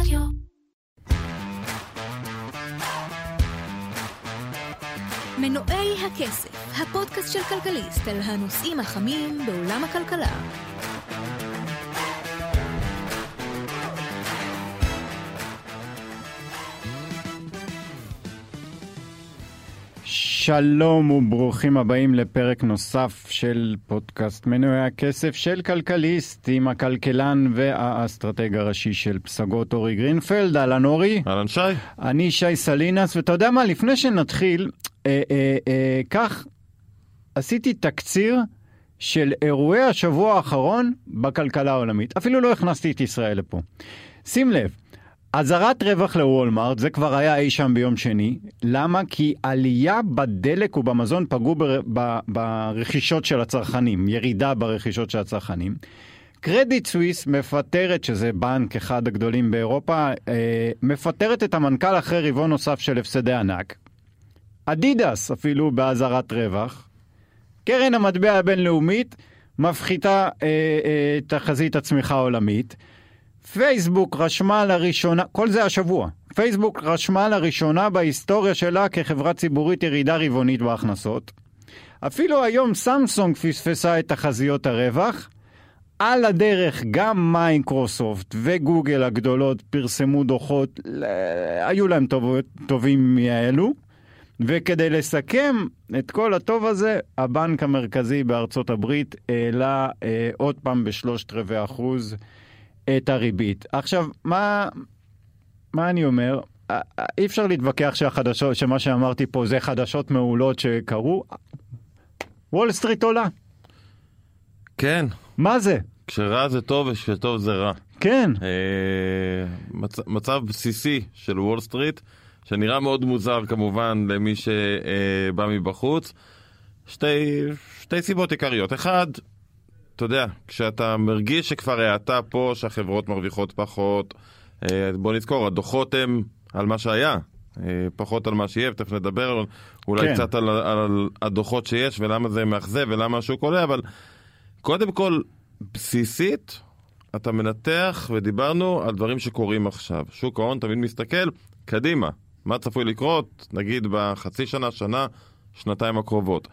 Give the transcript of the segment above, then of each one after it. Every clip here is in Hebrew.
רדיו. מנועי הכסף, הפודקאסט של כלכליסט על הנושאים החמים בעולם הכלכלה. שלום וברוכים הבאים לפרק נוסף של פודקאסט מנועי הכסף של כלכליסט עם הכלכלן והאסטרטג הראשי של פסגות אורי גרינפלד. אהלן אורי. אהלן שי. אני שי סלינס, ואתה יודע מה, לפני שנתחיל, אה, אה, אה, כך עשיתי תקציר של אירועי השבוע האחרון בכלכלה העולמית. אפילו לא הכנסתי את ישראל לפה. שים לב, אזהרת רווח לוולמארט, זה כבר היה אי שם ביום שני. למה? כי עלייה בדלק ובמזון פגעו בר, ב, ברכישות של הצרכנים, ירידה ברכישות של הצרכנים. קרדיט סוויס מפטרת, שזה בנק אחד הגדולים באירופה, אה, מפטרת את המנכ"ל אחרי רבעון נוסף של הפסדי ענק. אדידס אפילו באזהרת רווח. קרן המטבע הבינלאומית מפחיתה אה, אה, תחזית הצמיחה העולמית. פייסבוק רשמה לראשונה, כל זה השבוע, פייסבוק רשמה לראשונה בהיסטוריה שלה כחברה ציבורית ירידה רבעונית בהכנסות. אפילו היום סמסונג פספסה את תחזיות הרווח. על הדרך גם מייקרוסופט וגוגל הגדולות פרסמו דוחות, היו להם טוב, טובים מאלו. וכדי לסכם את כל הטוב הזה, הבנק המרכזי בארצות הברית העלה אה, עוד פעם בשלושת רבעי אחוז את הריבית. עכשיו, מה, מה אני אומר? אי אפשר להתווכח שהחדשות, שמה שאמרתי פה זה חדשות מעולות שקרו. וול סטריט עולה. כן. מה זה? כשרע זה טוב וכשטוב זה רע. כן. אה, מצ, מצב בסיסי של וול סטריט, שנראה מאוד מוזר כמובן למי שבא מבחוץ. שתי, שתי סיבות עיקריות. אחד, אתה יודע, כשאתה מרגיש שכבר האטה פה, שהחברות מרוויחות פחות, אה, בוא נזכור, הדוחות הם על מה שהיה, אה, פחות על מה שיהיה, ותכף נדבר אולי כן. קצת על, על הדוחות שיש ולמה זה מאכזב ולמה השוק עולה, אבל קודם כל, בסיסית, אתה מנתח, ודיברנו על דברים שקורים עכשיו. שוק ההון תמיד מסתכל קדימה, מה צפוי לקרות, נגיד בחצי שנה, שנה, שנתיים הקרובות.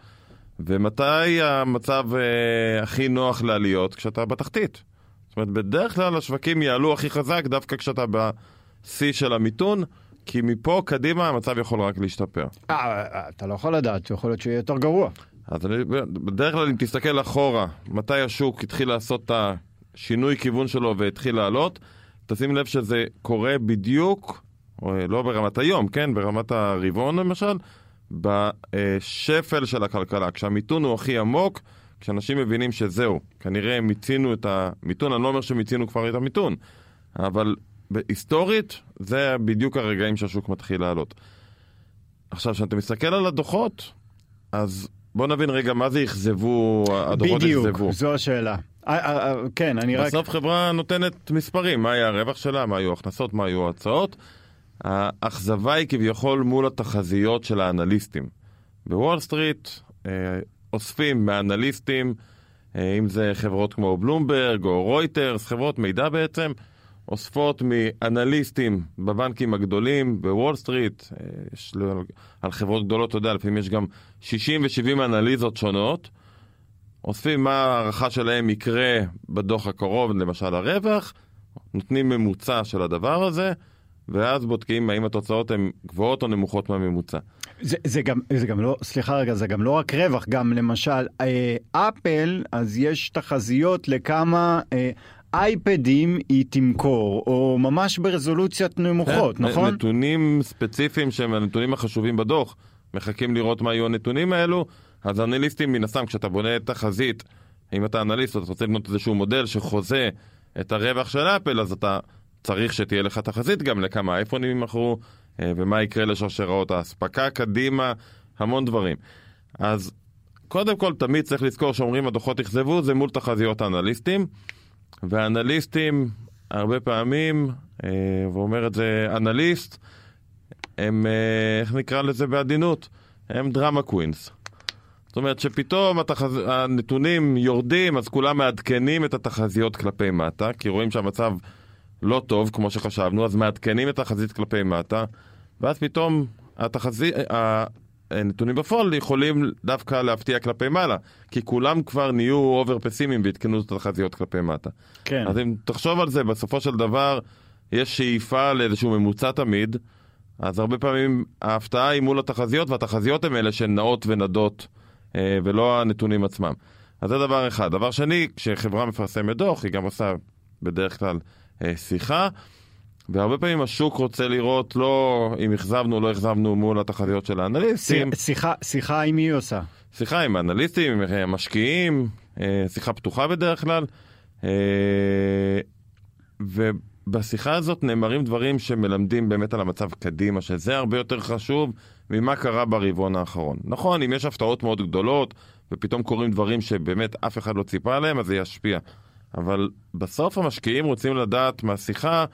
ומתי המצב אה, הכי נוח לעליות? כשאתה בתחתית. זאת אומרת, בדרך כלל השווקים יעלו הכי חזק דווקא כשאתה בשיא של המיתון, כי מפה קדימה המצב יכול רק להשתפר. אה, אתה לא יכול לדעת, יכול להיות שיהיה יותר גרוע. אז אני, בדרך כלל אם תסתכל אחורה, מתי השוק התחיל לעשות את השינוי כיוון שלו והתחיל לעלות, תשים לב שזה קורה בדיוק, או לא ברמת היום, כן? ברמת הרבעון למשל, בשפל של הכלכלה, כשהמיתון הוא הכי עמוק, כשאנשים מבינים שזהו, כנראה הם מיצינו את המיתון, אני לא אומר שמיצינו כבר את המיתון, אבל היסטורית, זה בדיוק הרגעים שהשוק מתחיל לעלות. עכשיו, כשאתה מסתכל על הדוחות, אז בוא נבין רגע מה זה אכזבו, הדוחות אכזבו. בדיוק, זו השאלה. כן, אני רק... בסוף חברה נותנת מספרים, מה היה הרווח שלה, מה היו ההכנסות, מה היו ההוצאות. האכזבה היא כביכול מול התחזיות של האנליסטים. בוול סטריט אה, אוספים מאנליסטים, אה, אם זה חברות כמו בלומברג או רויטרס, חברות מידע בעצם, אוספות מאנליסטים בבנקים הגדולים בוול סטריט, אה, יש, על חברות גדולות, אתה יודע, לפעמים יש גם 60 ו-70 אנליזות שונות. אוספים מה ההערכה שלהם יקרה בדוח הקרוב, למשל הרווח, נותנים ממוצע של הדבר הזה, ואז בודקים האם התוצאות הן גבוהות או נמוכות מהממוצע. זה, זה, גם, זה גם לא, סליחה רגע, זה גם לא רק רווח, גם למשל, אה, אפל, אז יש תחזיות לכמה אה, אייפדים היא תמכור, או ממש ברזולוציות נמוכות, כן, נכון? נתונים ספציפיים שהם הנתונים החשובים בדוח, מחכים לראות מה יהיו הנתונים האלו, אז אנליסטים מן הסתם, כשאתה בונה תחזית, אם אתה אנליסט, אתה רוצה לבנות איזשהו מודל שחוזה את הרווח של אפל, אז אתה צריך שתהיה לך תחזית גם לכמה אייפונים יימכרו אה, ומה יקרה לשרשראות האספקה קדימה, המון דברים. אז קודם כל תמיד צריך לזכור שאומרים הדוחות אכזבו זה מול תחזיות האנליסטים והאנליסטים הרבה פעמים, אה, ואומר את זה אנליסט, הם, אה, איך נקרא לזה בעדינות? הם דרמה קווינס. זאת אומרת שפתאום התחז... הנתונים יורדים אז כולם מעדכנים את התחזיות כלפי מטה כי רואים שהמצב לא טוב כמו שחשבנו, אז מעדכנים את התחזית כלפי מטה, ואז פתאום התחזית, הנתונים בפועל יכולים דווקא להפתיע כלפי מעלה, כי כולם כבר נהיו אובר פסימיים ועדכנו את התחזיות כלפי מטה. כן. אז אם תחשוב על זה, בסופו של דבר יש שאיפה לאיזשהו ממוצע תמיד, אז הרבה פעמים ההפתעה היא מול התחזיות, והתחזיות הן אלה שנעות ונדות, אה, ולא הנתונים עצמם. אז זה דבר אחד. דבר שני, כשחברה מפרסמת דוח, היא גם עושה בדרך כלל שיחה, והרבה פעמים השוק רוצה לראות לא אם אכזבנו או לא אכזבנו מול התחזיות של האנליסטים. שיחה, שיחה עם מי עושה? שיחה עם האנליסטים, עם המשקיעים, אה, שיחה פתוחה בדרך כלל. אה, ובשיחה הזאת נאמרים דברים שמלמדים באמת על המצב קדימה, שזה הרבה יותר חשוב ממה קרה ברבעון האחרון. נכון, אם יש הפתעות מאוד גדולות, ופתאום קורים דברים שבאמת אף אחד לא ציפה עליהם, אז זה ישפיע. אבל בסוף המשקיעים רוצים לדעת מהשיחה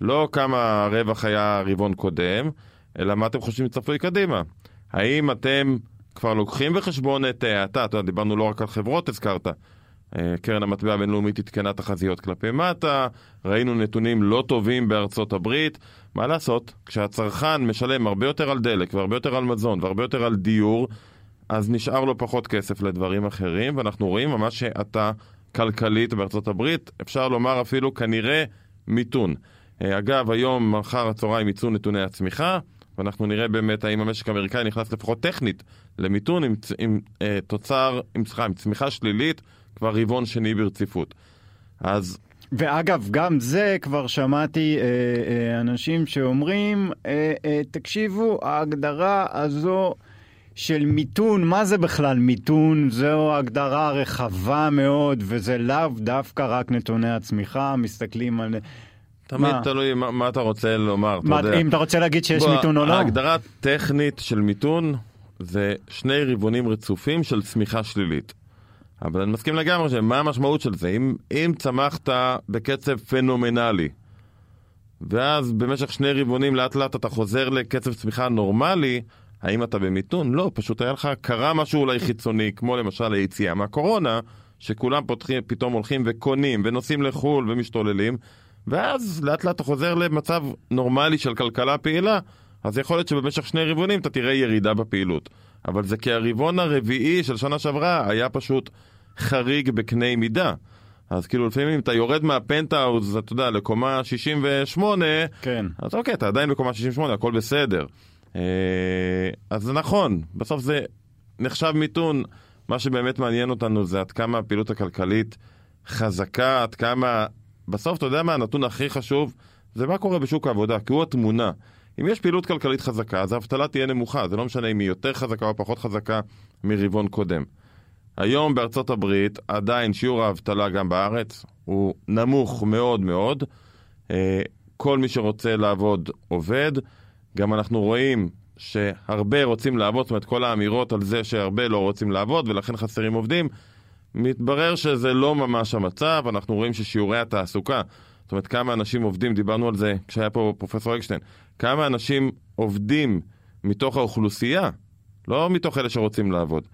לא כמה הרווח היה רבעון קודם, אלא מה אתם חושבים צפוי קדימה. האם אתם כבר לוקחים בחשבון את האטה, אתה יודע, דיברנו לא רק על חברות, הזכרת. אה, קרן המטבע הבינלאומית עדכנה תחזיות כלפי מטה, ראינו נתונים לא טובים בארצות הברית. מה לעשות, כשהצרכן משלם הרבה יותר על דלק והרבה יותר על מזון והרבה יותר על דיור, אז נשאר לו פחות כסף לדברים אחרים, ואנחנו רואים ממש האטה כלכלית בארצות הברית, אפשר לומר אפילו כנראה מיתון. אה, אגב, היום, מחר הצהריים יצאו נתוני הצמיחה, ואנחנו נראה באמת האם המשק האמריקאי נכנס לפחות טכנית למיתון עם, עם אה, תוצר, עם, סליחה, עם צמיחה שלילית כבר רבעון שני ברציפות. אז... ואגב, גם זה כבר שמעתי אה, אה, אנשים שאומרים, אה, אה, תקשיבו, ההגדרה הזו של מיתון, מה זה בכלל מיתון? זו הגדרה רחבה מאוד, וזה לאו דווקא רק נתוני הצמיחה, מסתכלים על... תמיד מה? תלוי מה, מה אתה רוצה לומר, מה, אתה יודע. אם אתה רוצה להגיד שיש בוא, מיתון או לא? ההגדרה הטכנית של מיתון זה שני רבעונים רצופים של צמיחה שלילית. אבל אני מסכים לגמרי שמה המשמעות של זה? אם, אם צמחת בקצב פנומנלי, ואז במשך שני רבעונים לאט לאט אתה חוזר לקצב צמיחה נורמלי, האם אתה במיתון? לא, פשוט היה לך, קרה משהו אולי חיצוני, כמו למשל היציאה מהקורונה, שכולם פותחים, פתאום הולכים וקונים ונוסעים לחו"ל ומשתוללים, ואז לאט לאט אתה חוזר למצב נורמלי של כלכלה פעילה, אז יכול להיות שבמשך שני רבעונים אתה תראה ירידה בפעילות. אבל זה כי הרבעון הרביעי של שנה שעברה היה פשוט חריג בקנה מידה. אז כאילו לפעמים אם אתה יורד מהפנטהאוז, אתה יודע, לקומה 68, כן. אז אוקיי, אתה עדיין בקומה 68, הכל בסדר. אה, אז זה נכון, בסוף זה נחשב מיתון. מה שבאמת מעניין אותנו זה עד כמה הפעילות הכלכלית חזקה, עד כמה... בסוף, אתה יודע מה הנתון הכי חשוב? זה מה קורה בשוק העבודה, כי הוא התמונה. אם יש פעילות כלכלית חזקה, אז האבטלה תהיה נמוכה, זה לא משנה אם היא יותר חזקה או פחות חזקה מרבעון קודם. היום בארצות הברית עדיין שיעור האבטלה גם בארץ הוא נמוך מאוד מאוד. אה, כל מי שרוצה לעבוד עובד. גם אנחנו רואים שהרבה רוצים לעבוד, זאת אומרת כל האמירות על זה שהרבה לא רוצים לעבוד ולכן חסרים עובדים, מתברר שזה לא ממש המצב, אנחנו רואים ששיעורי התעסוקה, זאת אומרת כמה אנשים עובדים, דיברנו על זה כשהיה פה פרופסור אקשטיין, כמה אנשים עובדים מתוך האוכלוסייה, לא מתוך אלה שרוצים לעבוד.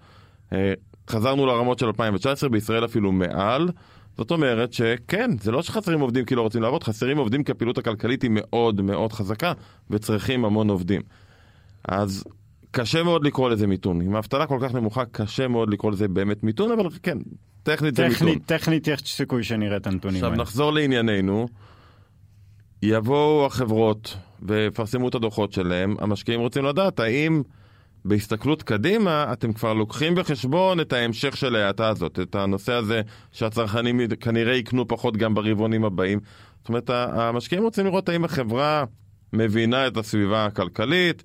אה, חזרנו לרמות של 2019, בישראל אפילו מעל. זאת אומרת שכן, זה לא שחסרים עובדים כי לא רוצים לעבוד, חסרים עובדים כי הפעילות הכלכלית היא מאוד מאוד חזקה וצריכים המון עובדים. אז קשה מאוד לקרוא לזה מיתון. עם האבטלה כל כך נמוכה, קשה מאוד לקרוא לזה באמת מיתון, אבל כן, טכנית זה מיתון. טכנית, טכנית יש סיכוי שנראה את הנתונים עכשיו האלה. נחזור לענייננו. יבואו החברות ויפרסמו את הדוחות שלהם, המשקיעים רוצים לדעת האם בהסתכלות קדימה אתם כבר לוקחים בחשבון את ההמשך של ההאטה הזאת, את הנושא הזה שהצרכנים כנראה יקנו פחות גם ברבעונים הבאים. זאת אומרת, המשקיעים רוצים לראות האם החברה מבינה את הסביבה הכלכלית,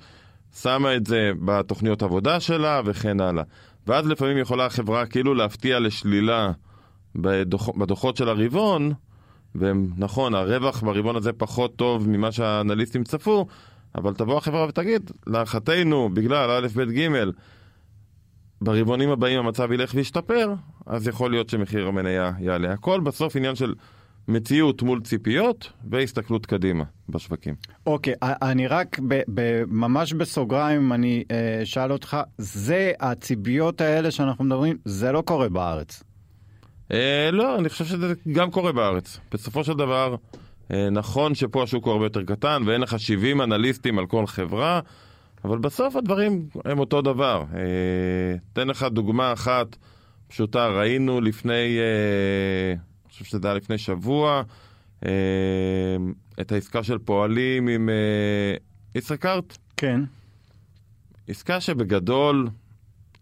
שמה את זה בתוכניות עבודה שלה וכן הלאה. ואז לפעמים יכולה החברה כאילו להפתיע לשלילה בדוח, בדוחות של הרבעון, ונכון, הרווח ברבעון הזה פחות טוב ממה שהאנליסטים צפו, אבל תבוא החברה ותגיד, להערכתנו, בגלל א', ב', ג', ברבעונים הבאים המצב ילך וישתפר, אז יכול להיות שמחיר המניה יעלה. הכל בסוף עניין של מציאות מול ציפיות והסתכלות קדימה בשווקים. אוקיי, אני רק ב, ב, ממש בסוגריים, אני אה, אשאל אותך, זה, הציפיות האלה שאנחנו מדברים, זה לא קורה בארץ. אה, לא, אני חושב שזה גם קורה בארץ. בסופו של דבר, אה, נכון שפה השוק הוא הרבה יותר קטן ואין לך 70 אנליסטים על כל חברה, אבל בסוף הדברים הם אותו דבר. אה, אתן לך דוגמה אחת פשוטה, ראינו לפני, אה, אני חושב שזה היה לפני שבוע, את העסקה של פועלים עם ישראכרט. כן. עסקה שבגדול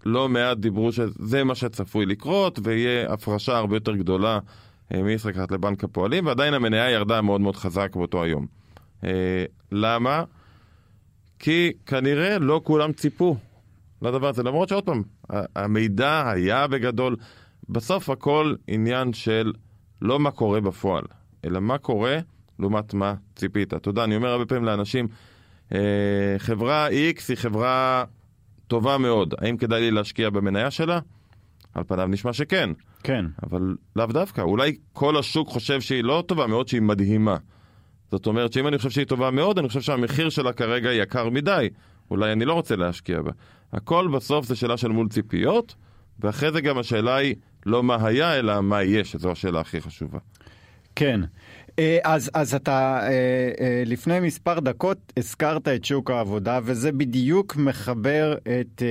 לא מעט דיברו שזה מה שצפוי לקרות ויהיה הפרשה הרבה יותר גדולה מישראכרט לבנק הפועלים ועדיין המניה ירדה מאוד מאוד חזק באותו היום. למה? כי כנראה לא כולם ציפו לדבר הזה, למרות שעוד פעם, המידע היה בגדול, בסוף הכל עניין של לא מה קורה בפועל, אלא מה קורה לעומת מה ציפית. אתה יודע, אני אומר הרבה פעמים לאנשים, אה, חברה X היא חברה טובה מאוד, האם כדאי לי להשקיע במניה שלה? על פניו נשמע שכן. כן. אבל לאו דווקא, אולי כל השוק חושב שהיא לא טובה מאוד, שהיא מדהימה. זאת אומרת שאם אני חושב שהיא טובה מאוד, אני חושב שהמחיר שלה כרגע יקר מדי. אולי אני לא רוצה להשקיע בה. הכל בסוף זה שאלה של מול ציפיות, ואחרי זה גם השאלה היא לא מה היה, אלא מה יהיה, שזו השאלה הכי חשובה. כן. אה, אז, אז אתה אה, אה, לפני מספר דקות הזכרת את שוק העבודה, וזה בדיוק מחבר את,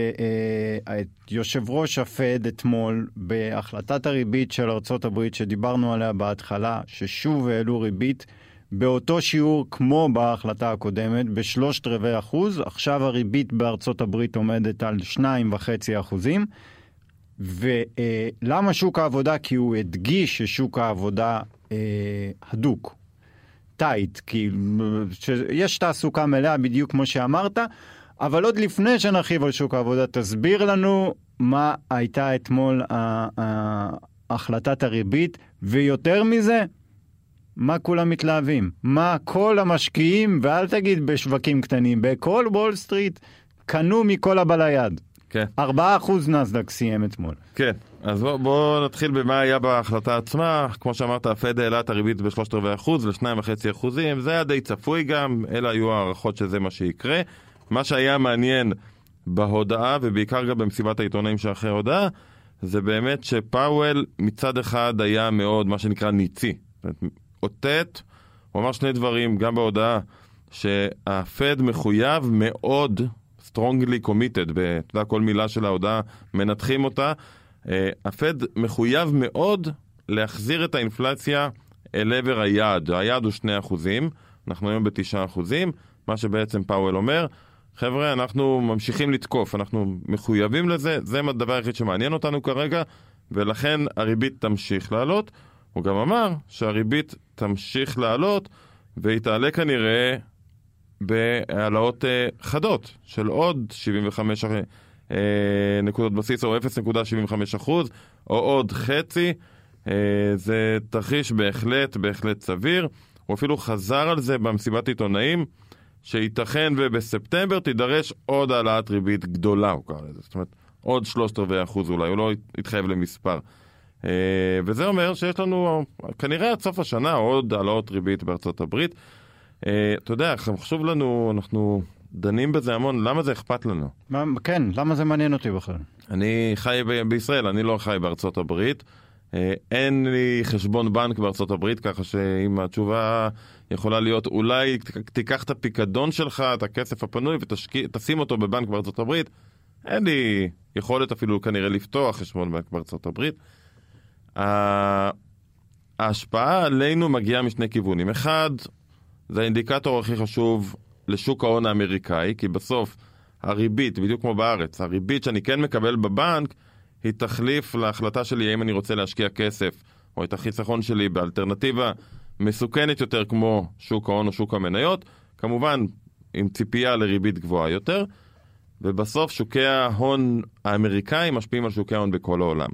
את יושב ראש הפד אתמול בהחלטת הריבית של ארה"ב שדיברנו עליה בהתחלה, ששוב העלו ריבית. באותו שיעור כמו בהחלטה הקודמת, בשלושת רבעי אחוז. עכשיו הריבית הברית עומדת על שניים וחצי אחוזים. ולמה שוק העבודה? כי הוא הדגיש ששוק העבודה אה, הדוק, טייט, כי יש תעסוקה מלאה בדיוק כמו שאמרת, אבל עוד לפני שנרחיב על שוק העבודה, תסביר לנו מה הייתה אתמול החלטת הריבית, ויותר מזה, מה כולם מתלהבים? מה כל המשקיעים, ואל תגיד בשווקים קטנים, בכל וול סטריט, קנו מכל הבא ליד. כן. 4% נסדק סיים אתמול. כן, אז בואו בוא נתחיל במה היה בהחלטה עצמה. כמו שאמרת, הפד העלה את הריבית ב-3.4% ל-2.5%, זה היה די צפוי גם, אלה היו הערכות שזה מה שיקרה. מה שהיה מעניין בהודעה, ובעיקר גם במסיבת העיתונאים שאחרי ההודעה, זה באמת שפאוול מצד אחד היה מאוד, מה שנקרא, ניצי. אותת, הוא אמר שני דברים, גם בהודעה, שהפד מחויב מאוד, strongly committed, אתה יודע, כל מילה של ההודעה, מנתחים אותה, אה, הפד מחויב מאוד להחזיר את האינפלציה אל עבר היעד, היעד הוא 2 אחוזים, אנחנו היום ב-9 אחוזים, מה שבעצם פאוול אומר, חבר'ה, אנחנו ממשיכים לתקוף, אנחנו מחויבים לזה, זה הדבר היחיד שמעניין אותנו כרגע, ולכן הריבית תמשיך לעלות. הוא גם אמר שהריבית תמשיך לעלות, והיא תעלה כנראה בהעלאות אה, חדות של עוד 75 אה, נקודות בסיס או 0.75 אחוז, או עוד חצי. אה, זה תרחיש בהחלט, בהחלט סביר. הוא אפילו חזר על זה במסיבת עיתונאים, שייתכן ובספטמבר תידרש עוד העלאת ריבית גדולה, הוא קרא לזה. זאת אומרת, עוד שלושת רבעי אחוז אולי, הוא לא התחייב למספר. וזה אומר שיש לנו כנראה עד סוף השנה עוד העלאות ריבית בארצות הברית. אה, אתה יודע, חשוב לנו, אנחנו דנים בזה המון, למה זה אכפת לנו? מה, כן, למה זה מעניין אותי בכלל? אני חי ב- בישראל, אני לא חי בארצות הברית. אה, אין לי חשבון בנק בארצות הברית, ככה שאם התשובה יכולה להיות, אולי תיקח את הפיקדון שלך, את הכסף הפנוי, ותשים אותו בבנק בארצות הברית. אין לי יכולת אפילו כנראה לפתוח חשבון בנק בארצות הברית. ההשפעה עלינו מגיעה משני כיוונים. אחד, זה האינדיקטור הכי חשוב לשוק ההון האמריקאי, כי בסוף הריבית, בדיוק כמו בארץ, הריבית שאני כן מקבל בבנק, היא תחליף להחלטה שלי האם אני רוצה להשקיע כסף, או את החיסכון שלי באלטרנטיבה מסוכנת יותר כמו שוק ההון או שוק המניות, כמובן עם ציפייה לריבית גבוהה יותר, ובסוף שוקי ההון האמריקאים משפיעים על שוקי ההון בכל העולם.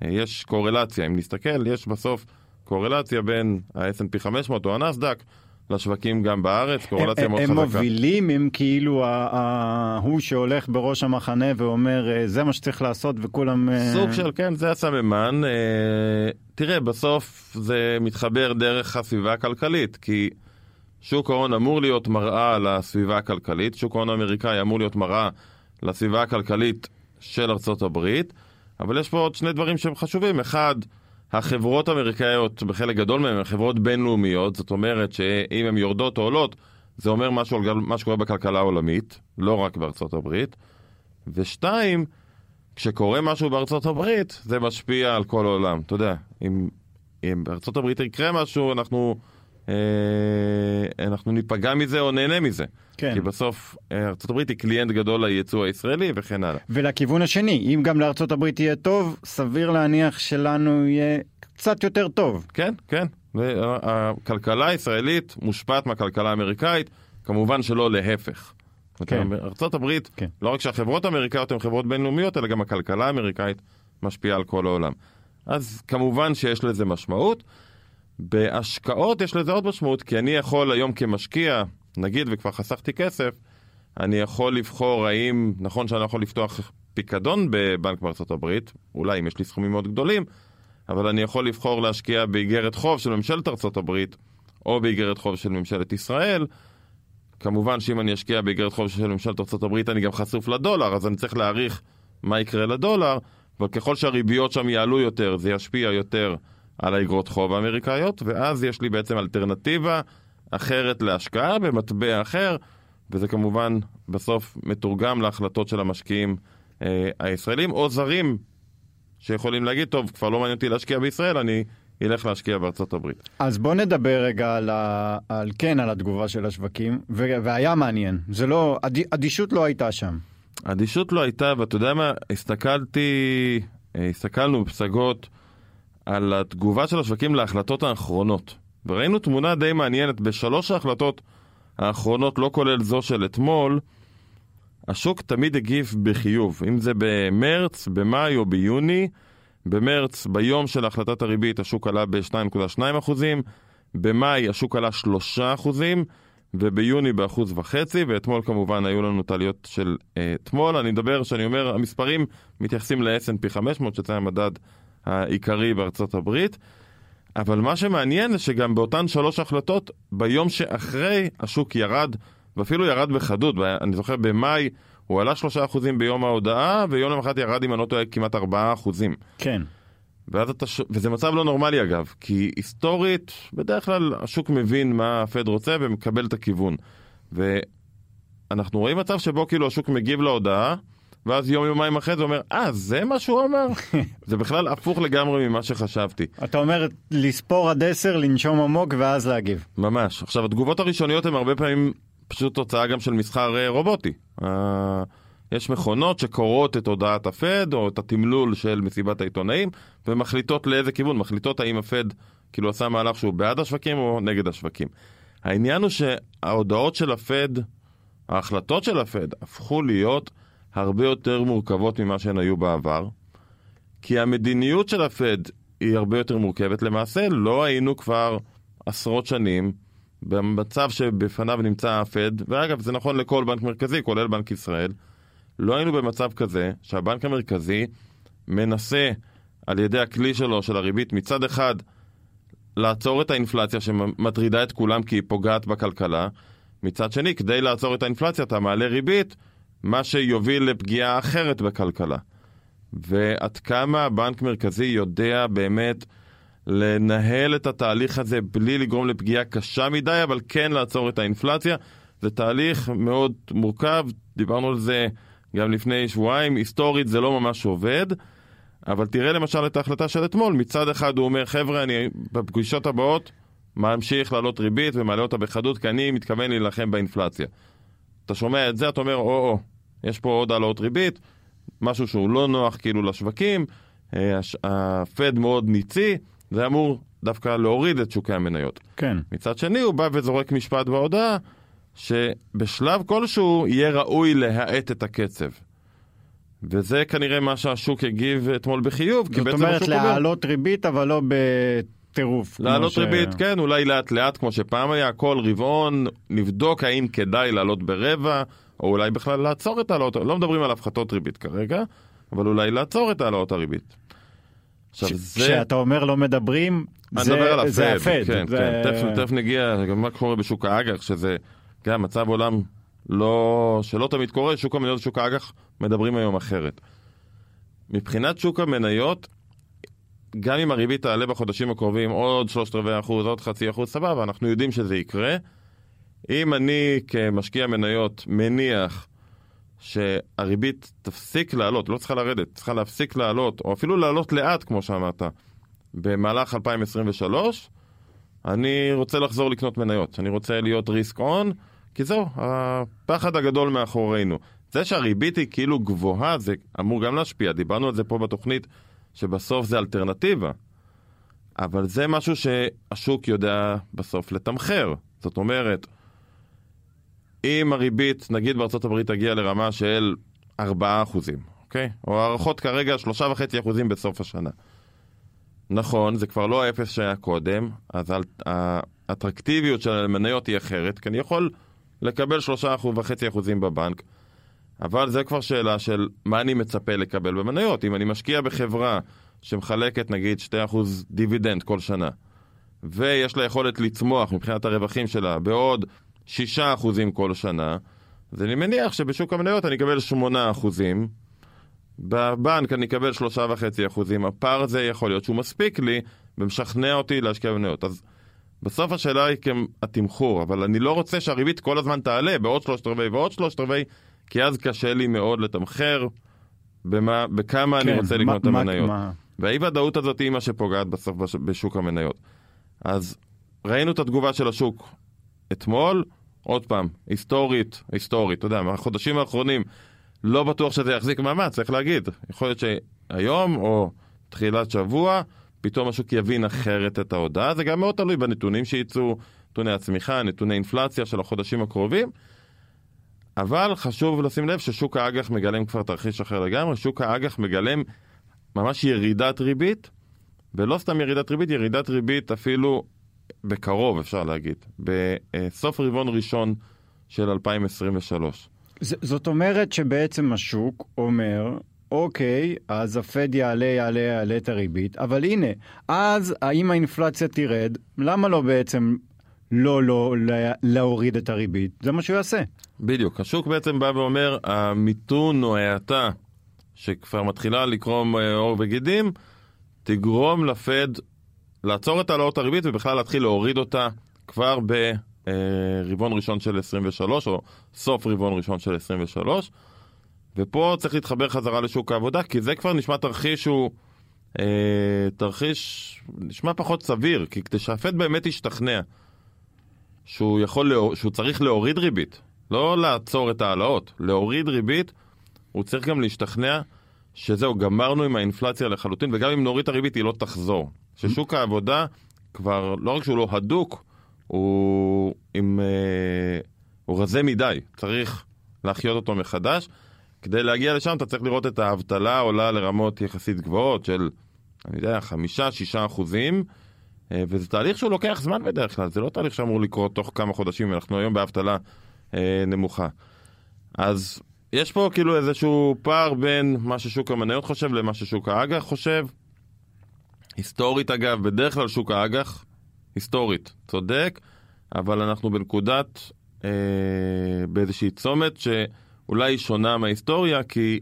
יש קורלציה, אם נסתכל, יש בסוף קורלציה בין ה-S&P 500 או הנסדק לשווקים גם בארץ, קורלציה מאוד חזקה. הם מובילים, הם כאילו ההוא שהולך בראש המחנה ואומר אה, זה מה שצריך לעשות וכולם... אה, סוג של, כן, זה הסממן. אה, תראה, בסוף זה מתחבר דרך הסביבה הכלכלית, כי שוק ההון אמור להיות מראה לסביבה הכלכלית, שוק ההון האמריקאי אמור להיות מראה לסביבה הכלכלית של ארצות הברית. אבל יש פה עוד שני דברים שהם חשובים. אחד, החברות האמריקאיות, בחלק גדול מהן, הן חברות בינלאומיות, זאת אומרת שאם הן יורדות או עולות, זה אומר משהו על מה שקורה בכלכלה העולמית, לא רק בארצות הברית. ושתיים, כשקורה משהו בארצות הברית, זה משפיע על כל העולם. אתה יודע, אם, אם בארצות הברית יקרה משהו, אנחנו, אנחנו ניפגע מזה או נהנה מזה. כן. כי בסוף אה, הברית היא קליינט גדול ליצוא הישראלי וכן הלאה. ולכיוון השני, אם גם הברית יהיה טוב, סביר להניח שלנו יהיה קצת יותר טוב. כן, כן. והכלכלה הישראלית מושפעת מהכלכלה האמריקאית, כמובן שלא להפך. כן. הברית, כן. לא רק שהחברות האמריקאיות הן חברות בינלאומיות, אלא גם הכלכלה האמריקאית משפיעה על כל העולם. אז כמובן שיש לזה משמעות. בהשקעות יש לזה עוד משמעות, כי אני יכול היום כמשקיע, נגיד וכבר חסכתי כסף, אני יכול לבחור האם, נכון שאני לא יכול לפתוח פיקדון בבנק בארצות הברית, אולי אם יש לי סכומים מאוד גדולים, אבל אני יכול לבחור להשקיע באיגרת חוב של ממשלת ארצות הברית, או באיגרת חוב של ממשלת ישראל. כמובן שאם אני אשקיע באיגרת חוב של ממשלת ארצות הברית אני גם חשוף לדולר, אז אני צריך להעריך מה יקרה לדולר, אבל ככל שהריביות שם יעלו יותר, זה ישפיע יותר על האיגרות חוב האמריקאיות, ואז יש לי בעצם אלטרנטיבה אחרת להשקעה במטבע אחר, וזה כמובן בסוף מתורגם להחלטות של המשקיעים אה, הישראלים או זרים שיכולים להגיד, טוב, כבר לא מעניין אותי להשקיע בישראל, אני אלך להשקיע בארצות הברית. אז בוא נדבר רגע על, ה... על כן על התגובה של השווקים, ו... והיה מעניין, זה לא, אד... אדישות לא הייתה שם. אדישות לא הייתה, ואתה יודע מה, הסתכלתי, אה, הסתכלנו בפסגות על התגובה של השווקים להחלטות האחרונות, וראינו תמונה די מעניינת בשלוש ההחלטות האחרונות, לא כולל זו של אתמול, השוק תמיד הגיב בחיוב, אם זה במרץ, במאי או ביוני. במרץ, ביום של החלטת הריבית, השוק עלה ב-2.2%, במאי השוק עלה 3%, וביוני באחוז וחצי, ואתמול כמובן היו לנו את העליות של אה, אתמול. אני מדבר, שאני אומר, המספרים מתייחסים ל-S&P 500, שזה המדד העיקרי בארצות הברית. אבל מה שמעניין זה שגם באותן שלוש החלטות, ביום שאחרי השוק ירד, ואפילו ירד בחדות. אני זוכר במאי הוא עלה 3% ביום ההודעה, ויום למחרת ירד, אם אני לא טועה, כמעט 4%. כן. ואז אתה. וזה מצב לא נורמלי אגב, כי היסטורית, בדרך כלל השוק מבין מה הפד רוצה ומקבל את הכיוון. ואנחנו רואים מצב שבו כאילו השוק מגיב להודעה, ואז יום יומיים אחרי זה אומר, אה, זה מה שהוא אמר? זה בכלל הפוך לגמרי ממה שחשבתי. אתה אומר לספור עד עשר, לנשום עמוק ואז להגיב. ממש. עכשיו, התגובות הראשוניות הן הרבה פעמים פשוט תוצאה גם של מסחר אה, רובוטי. אה, יש מכונות שקוראות את הודעת הפד או את התמלול של מסיבת העיתונאים ומחליטות לאיזה כיוון, מחליטות האם הפד כאילו עשה מהלך שהוא בעד השווקים או נגד השווקים. העניין הוא שההודעות של הפד, ההחלטות של הפד, הפכו להיות הרבה יותר מורכבות ממה שהן היו בעבר, כי המדיניות של הפד היא הרבה יותר מורכבת. למעשה לא היינו כבר עשרות שנים במצב שבפניו נמצא הפד, ואגב זה נכון לכל בנק מרכזי, כולל בנק ישראל, לא היינו במצב כזה שהבנק המרכזי מנסה על ידי הכלי שלו, של הריבית, מצד אחד לעצור את האינפלציה שמטרידה את כולם כי היא פוגעת בכלכלה, מצד שני, כדי לעצור את האינפלציה אתה מעלה ריבית, מה שיוביל לפגיעה אחרת בכלכלה. ועד כמה הבנק מרכזי יודע באמת לנהל את התהליך הזה בלי לגרום לפגיעה קשה מדי, אבל כן לעצור את האינפלציה. זה תהליך מאוד מורכב, דיברנו על זה גם לפני שבועיים, היסטורית זה לא ממש עובד, אבל תראה למשל את ההחלטה של אתמול, מצד אחד הוא אומר, חבר'ה, אני בפגישות הבאות ממשיך להעלות ריבית ומעלה אותה בחדות, כי אני מתכוון להילחם באינפלציה. אתה שומע את זה, אתה אומר, או-או, יש פה עוד העלאות ריבית, משהו שהוא לא נוח כאילו לשווקים, אה, הפד מאוד ניצי, זה אמור דווקא להוריד את שוקי המניות. כן. מצד שני, הוא בא וזורק משפט בהודעה, שבשלב כלשהו יהיה ראוי להאט את הקצב. וזה כנראה מה שהשוק הגיב אתמול בחיוב, כי בעצם זאת אומרת השוק אומר... להעלות ריבית, אבל לא בטירוף. להעלות ש- ריבית, כן, אולי לאט לאט, כמו שפעם היה, כל רבעון, נבדוק האם כדאי לעלות ברבע, או אולי בכלל לעצור את העלאות, לא מדברים על הפחתות ריבית כרגע, אבל אולי לעצור את העלאות הריבית. עכשיו ש- זה... כשאתה אומר לא מדברים, אני זה, מדבר על זה הפד, הפד. כן, זה... כן, תכף, תכף נגיע גם מה קורה בשוק האג"ח, שזה גם מצב עולם לא, שלא תמיד קורה, שוק המניות ושוק האג"ח מדברים היום אחרת. מבחינת שוק המניות, גם אם הריבית תעלה בחודשים הקרובים עוד שלושת רבעי אחוז, עוד חצי אחוז, סבבה, אנחנו יודעים שזה יקרה. אם אני כמשקיע מניות מניח שהריבית תפסיק לעלות, לא צריכה לרדת, צריכה להפסיק לעלות, או אפילו לעלות לאט, כמו שאמרת, במהלך 2023, אני רוצה לחזור לקנות מניות. אני רוצה להיות ריסק און, כי זהו, הפחד הגדול מאחורינו. זה שהריבית היא כאילו גבוהה, זה אמור גם להשפיע. דיברנו על זה פה בתוכנית, שבסוף זה אלטרנטיבה. אבל זה משהו שהשוק יודע בסוף לתמחר. זאת אומרת, אם הריבית, נגיד בארצות הברית תגיע לרמה של 4 אחוזים, אוקיי? או הערכות כרגע 3.5 אחוזים בסוף השנה. נכון, זה כבר לא האפס שהיה קודם, אז האטרקטיביות של המניות היא אחרת, כי אני יכול לקבל 3.5 אחוזים בבנק, אבל זה כבר שאלה של מה אני מצפה לקבל במניות. אם אני משקיע בחברה שמחלקת נגיד 2% דיבידנד כל שנה, ויש לה יכולת לצמוח מבחינת הרווחים שלה בעוד 6% כל שנה, אז אני מניח שבשוק המניות אני אקבל 8%, בבנק אני אקבל 3.5%, הפער הזה יכול להיות שהוא מספיק לי ומשכנע אותי להשקיע במניות. אז בסוף השאלה היא התמחור, אבל אני לא רוצה שהריבית כל הזמן תעלה בעוד שלושת רבעי ועוד שלושת רבעי, כי אז קשה לי מאוד לתמחר במה, בכמה כן, אני רוצה לקנות את המניות. והאי ודאות הזאת היא מה שפוגעת בסוף בשוק המניות. אז ראינו את התגובה של השוק אתמול, עוד פעם, היסטורית, היסטורית, אתה יודע, מהחודשים האחרונים לא בטוח שזה יחזיק מעמד, צריך להגיד. יכול להיות שהיום או תחילת שבוע, פתאום השוק יבין אחרת את ההודעה. זה גם מאוד תלוי בנתונים שייצאו, נתוני הצמיחה, נתוני אינפלציה של החודשים הקרובים. אבל חשוב לשים לב ששוק האג"ח מגלם כבר תרחיש אחר לגמרי, שוק האג"ח מגלם ממש ירידת ריבית, ולא סתם ירידת ריבית, ירידת ריבית אפילו בקרוב, אפשר להגיד, בסוף רבעון ראשון של 2023. זאת אומרת שבעצם השוק אומר, אוקיי, אז הפד יעלה, יעלה, יעלה את הריבית, אבל הנה, אז האם האינפלציה תרד, למה לא בעצם לא, לא, לא להוריד את הריבית? זה מה שהוא יעשה. בדיוק, השוק בעצם בא ואומר, המיתון או ההאטה שכבר מתחילה לקרום אה, עור וגידים, תגרום לפד לעצור את העלאות הריבית ובכלל להתחיל להוריד אותה כבר ברבעון ראשון של 23 או סוף רבעון ראשון של 23 ופה צריך להתחבר חזרה לשוק העבודה כי זה כבר נשמע תרחיש שהוא אה, תרחיש נשמע פחות סביר כי כדי שהפד באמת ישתכנע שהוא יכול, שהוא צריך להוריד ריבית לא לעצור את ההעלאות, להוריד ריבית הוא צריך גם להשתכנע שזהו, גמרנו עם האינפלציה לחלוטין, וגם אם נוריד את הריבית היא לא תחזור. ששוק העבודה כבר, לא רק שהוא לא הדוק, הוא, עם, אה, הוא רזה מדי, צריך להחיות אותו מחדש. כדי להגיע לשם אתה צריך לראות את האבטלה עולה לרמות יחסית גבוהות של, אני יודע, חמישה, שישה אחוזים, אה, וזה תהליך שהוא לוקח זמן בדרך כלל, זה לא תהליך שאמור לקרות תוך כמה חודשים, אנחנו היום באבטלה אה, נמוכה. אז יש פה כאילו איזשהו פער בין מה ששוק המניות חושב למה ששוק האג"ח חושב. היסטורית אגב, בדרך כלל שוק האג"ח, היסטורית, צודק, אבל אנחנו בנקודת, אה, באיזושהי צומת שאולי היא שונה מההיסטוריה, כי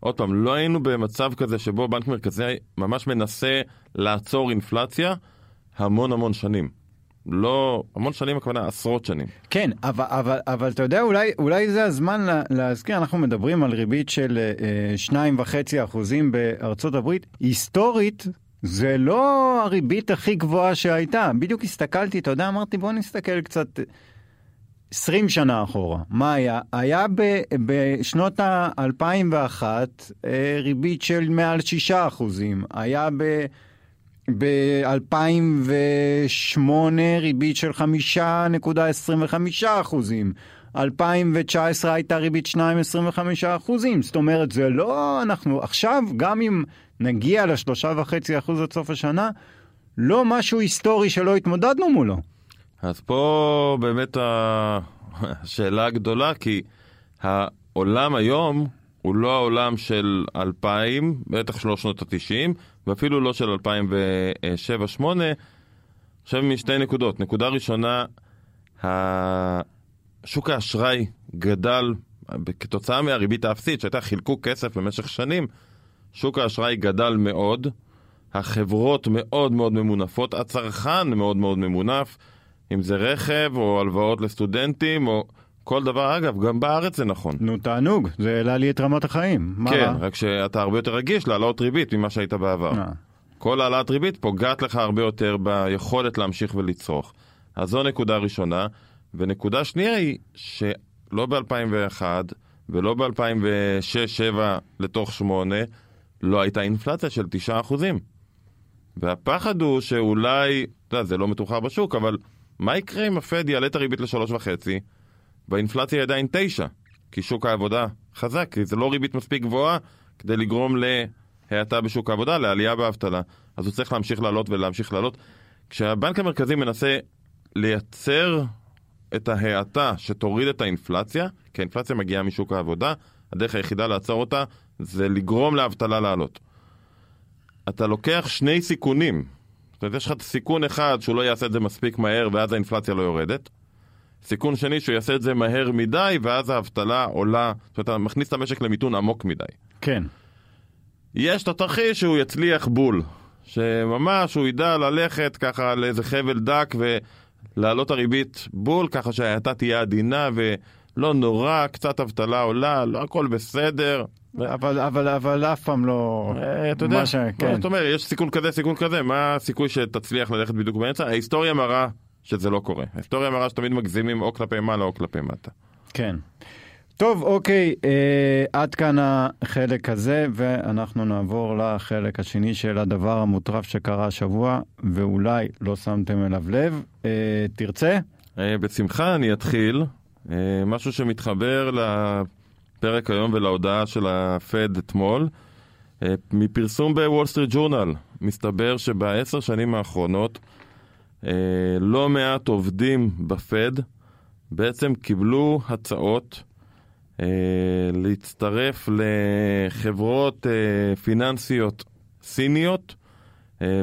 עוד פעם, לא היינו במצב כזה שבו בנק מרכזי ממש מנסה לעצור אינפלציה המון המון שנים. לא, המון שנים הכוונה עשרות שנים. כן, אבל, אבל, אבל אתה יודע, אולי, אולי זה הזמן לה, להזכיר, אנחנו מדברים על ריבית של אה, 2.5 אחוזים בארצות הברית. היסטורית, זה לא הריבית הכי גבוהה שהייתה. בדיוק הסתכלתי, אתה יודע, אמרתי, בוא נסתכל קצת 20 שנה אחורה. מה היה? היה ב, בשנות ה-2001 אה, ריבית של מעל 6 אחוזים. היה ב... ב-2008 ריבית של 5.25 אחוזים. 2019 הייתה ריבית 2.25 אחוזים. זאת אומרת, זה לא אנחנו... עכשיו, גם אם נגיע לשלושה וחצי אחוז עד סוף השנה, לא משהו היסטורי שלא התמודדנו מולו. אז פה באמת השאלה הגדולה, כי העולם היום הוא לא העולם של 2000, בטח שלא שנות ה-90, ואפילו לא של 2007-2008, עכשיו משתי נקודות. נקודה ראשונה, שוק האשראי גדל כתוצאה מהריבית האפסית, שהייתה חילקו כסף במשך שנים, שוק האשראי גדל מאוד, החברות מאוד מאוד ממונפות, הצרכן מאוד מאוד ממונף, אם זה רכב או הלוואות לסטודנטים או כל דבר. אגב, גם בארץ זה נכון. נו, תענוג, זה העלה לי את רמת החיים. כן? רק שאתה הרבה יותר רגיש להעלאות ריבית ממה שהיית בעבר. אה. כל העלאת ריבית פוגעת לך הרבה יותר ביכולת להמשיך ולצרוך. אז זו נקודה ראשונה. ונקודה שנייה היא שלא ב-2001 ולא ב-2006-2007 לתוך 8 לא הייתה אינפלציה של 9%. והפחד הוא שאולי, אתה יודע, זה לא מתוחר בשוק, אבל מה יקרה אם הפד יעלה את הריבית ל-3.5 והאינפלציה היא עדיין 9? כי שוק העבודה חזק, כי זה לא ריבית מספיק גבוהה כדי לגרום להאטה בשוק העבודה, לעלייה באבטלה. אז הוא צריך להמשיך לעלות ולהמשיך לעלות. כשהבנק המרכזי מנסה לייצר את ההאטה שתוריד את האינפלציה, כי האינפלציה מגיעה משוק העבודה, הדרך היחידה לעצור אותה זה לגרום לאבטלה לעלות. אתה לוקח שני סיכונים. זאת אומרת, יש לך סיכון אחד שהוא לא יעשה את זה מספיק מהר ואז האינפלציה לא יורדת. סיכון שני שהוא יעשה את זה מהר מדי ואז האבטלה עולה, זאת אומרת, אתה מכניס את המשק למיתון עמוק מדי. כן. יש את התרחיש שהוא יצליח בול, שממש הוא ידע ללכת ככה על איזה חבל דק ולהעלות הריבית בול, ככה שההאטה תהיה עדינה ולא נורא, קצת אבטלה עולה, לא הכל בסדר. אבל, אבל, אבל אף פעם לא... אה, אתה יודע, ש- כן. זאת אומרת, יש סיכון כזה, סיכון כזה, מה הסיכוי שתצליח ללכת בדיוק באמצע? ההיסטוריה מראה שזה לא קורה. ההיסטוריה מראה שתמיד מגזימים או כלפי מעלה או כלפי מטה. כן. טוב, אוקיי, אה, עד כאן החלק הזה, ואנחנו נעבור לחלק השני של הדבר המוטרף שקרה השבוע, ואולי לא שמתם אליו לב. אה, תרצה? אה, בשמחה אני אתחיל. אה, משהו שמתחבר לפרק היום ולהודעה של הפד אתמול. אה, מפרסום בוול סטריט ג'ורנל, מסתבר שבעשר שנים האחרונות לא מעט עובדים בפד בעצם קיבלו הצעות אה, להצטרף לחברות אה, פיננסיות סיניות אה,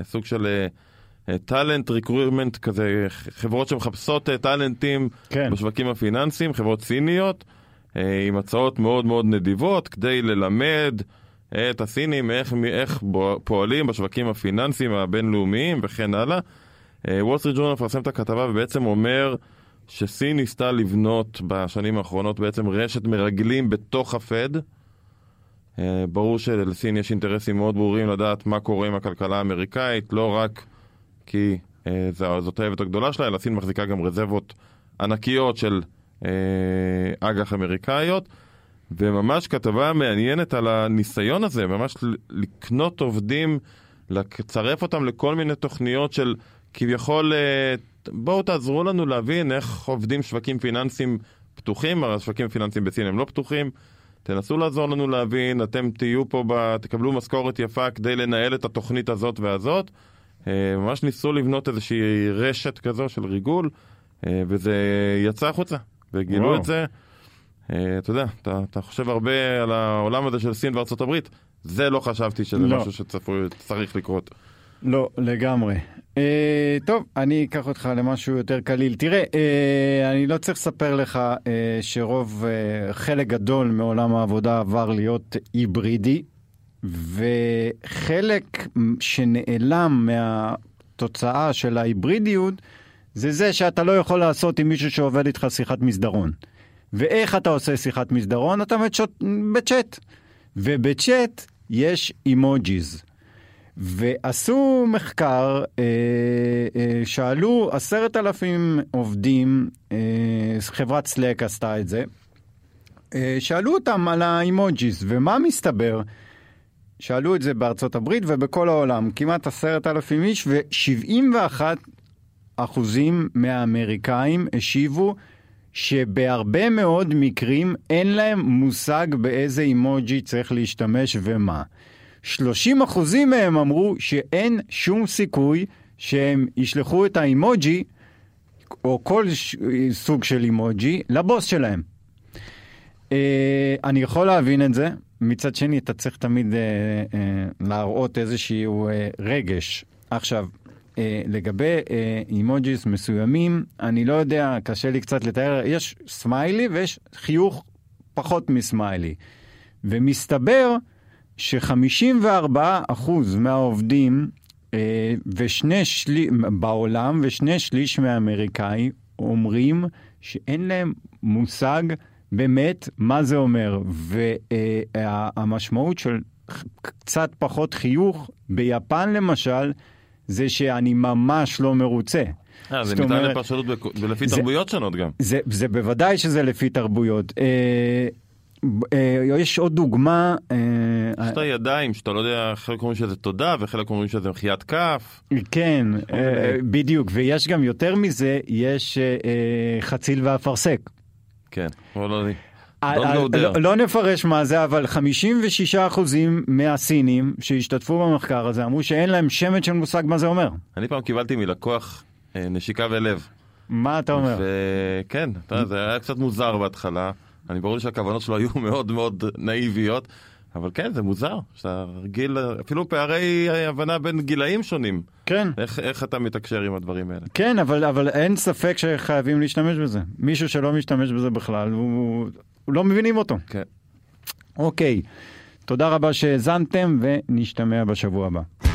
וסוג של talent recruitment כזה, חברות שמחפשות אה, טאלנטים כן. בשווקים הפיננסיים, חברות סיניות, אה, עם הצעות מאוד מאוד נדיבות כדי ללמד את הסינים איך, איך פועלים בשווקים הפיננסיים הבינלאומיים וכן הלאה. וול סטריט ג'ורנל מפרסם את הכתבה ובעצם אומר שסין ניסתה לבנות בשנים האחרונות בעצם רשת מרגלים בתוך הפד. אה, ברור שלסין יש אינטרסים מאוד ברורים לדעת מה קורה עם הכלכלה האמריקאית, לא רק כי אה, זאת האויבת הגדולה שלה, אלא סין מחזיקה גם רזרבות ענקיות של אה, אג"ח אמריקאיות. וממש כתבה מעניינת על הניסיון הזה, ממש לקנות עובדים, לצרף אותם לכל מיני תוכניות של כביכול, אה, בואו תעזרו לנו להבין איך עובדים שווקים פיננסיים פתוחים, הרי השווקים הפיננסיים בסין הם לא פתוחים. תנסו לעזור לנו להבין, אתם תהיו פה, ב... תקבלו משכורת יפה כדי לנהל את התוכנית הזאת והזאת. אה, ממש ניסו לבנות איזושהי רשת כזו של ריגול, אה, וזה יצא החוצה, וגילו וואו. את זה. אה, אתה יודע, אתה, אתה חושב הרבה על העולם הזה של סין וארצות הברית, זה לא חשבתי שזה לא. משהו שצפוי, צריך לקרות. לא, לגמרי. אה, טוב, אני אקח אותך למשהו יותר קליל. תראה, אה, אני לא צריך לספר לך אה, שרוב, אה, חלק גדול מעולם העבודה עבר להיות היברידי, וחלק שנעלם מהתוצאה של ההיברידיות, זה זה שאתה לא יכול לעשות עם מישהו שעובד איתך שיחת מסדרון. ואיך אתה עושה שיחת מסדרון? אתה בצ'אט, בצ'אט. ובצ'אט יש אימוג'יז. ועשו מחקר, אה, אה, שאלו עשרת אלפים עובדים, אה, חברת סלק עשתה את זה, אה, שאלו אותם על האימוג'יז, ומה מסתבר? שאלו את זה בארצות הברית ובכל העולם, כמעט עשרת אלפים איש, ו-71 אחוזים מהאמריקאים השיבו שבהרבה מאוד מקרים אין להם מושג באיזה אימוג'י צריך להשתמש ומה. 30 אחוזים מהם אמרו שאין שום סיכוי שהם ישלחו את האימוג'י, או כל ש- סוג של אימוג'י, לבוס שלהם. אה, אני יכול להבין את זה, מצד שני אתה צריך תמיד אה, אה, להראות איזשהו אה, רגש. עכשיו, לגבי אה, emojis מסוימים, אני לא יודע, קשה לי קצת לתאר, יש סמיילי ויש חיוך פחות מסמיילי. ומסתבר ש-54% מהעובדים אה, ושני שלי, בעולם ושני שליש מהאמריקאי אומרים שאין להם מושג באמת מה זה אומר. והמשמעות של קצת פחות חיוך, ביפן למשל, זה שאני ממש לא מרוצה. אה, זה ניתן לפרשנות ולפי זה- תרבויות שונות גם. זה, זה בוודאי שזה לפי תרבויות. אה, אה, יש עוד דוגמה, אה, שתי ידיים שאתה לא יודע, חלק אומרים שזה תודה וחלק אומרים שזה מחיית כף. כן, אה, בדיוק, ויש גם יותר מזה, יש אה, אה, חציל ואפרסק. כן, אבל לא... אה, אה. לא- לא נפרש מה זה, אבל 56% מהסינים שהשתתפו במחקר הזה אמרו שאין להם שמץ של מושג מה זה אומר. אני פעם קיבלתי מלקוח אה, נשיקה ולב. מה אתה אומר? יודע, זה היה קצת מוזר בהתחלה. אני ברור לי שהכוונות שלו היו מאוד מאוד נאיביות, אבל כן, זה מוזר. שאתה רגיל, אפילו פערי הבנה בין גילאים שונים. כן. איך, איך אתה מתקשר עם הדברים האלה? כן, אבל, אבל אין ספק שחייבים להשתמש בזה. מישהו שלא משתמש בזה בכלל, הוא לא מבינים אותו. כן. אוקיי, תודה רבה שהאזנתם ונשתמע בשבוע הבא.